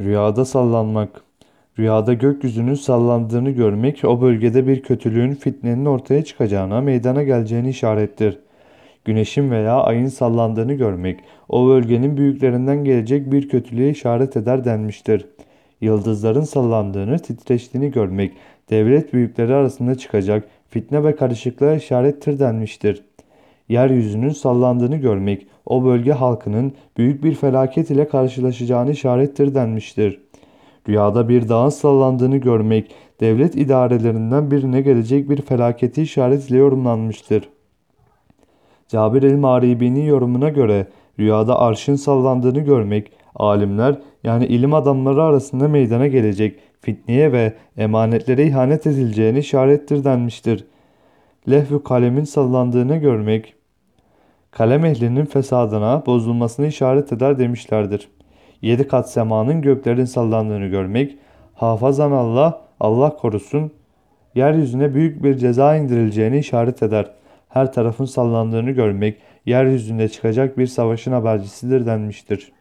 Rüyada sallanmak. Rüyada gökyüzünün sallandığını görmek o bölgede bir kötülüğün fitnenin ortaya çıkacağına, meydana geleceğini işarettir. Güneşin veya ayın sallandığını görmek o bölgenin büyüklerinden gelecek bir kötülüğe işaret eder denmiştir. Yıldızların sallandığını, titreştiğini görmek devlet büyükleri arasında çıkacak fitne ve karışıklığa işarettir denmiştir. Yeryüzünün sallandığını görmek o bölge halkının büyük bir felaket ile karşılaşacağını işarettir denmiştir. Rüyada bir dağın sallandığını görmek devlet idarelerinden birine gelecek bir felaketi işaretle yorumlanmıştır. Cabir el-Maribi'nin yorumuna göre rüyada arşın sallandığını görmek alimler yani ilim adamları arasında meydana gelecek fitneye ve emanetlere ihanet edileceğini işarettir denmiştir. Lehvü kalemin sallandığını görmek kalem ehlinin fesadına, bozulmasına işaret eder demişlerdir. Yedi kat semanın göklerin sallandığını görmek, hafazan Allah, Allah korusun, yeryüzüne büyük bir ceza indirileceğini işaret eder. Her tarafın sallandığını görmek, yeryüzünde çıkacak bir savaşın habercisidir denmiştir.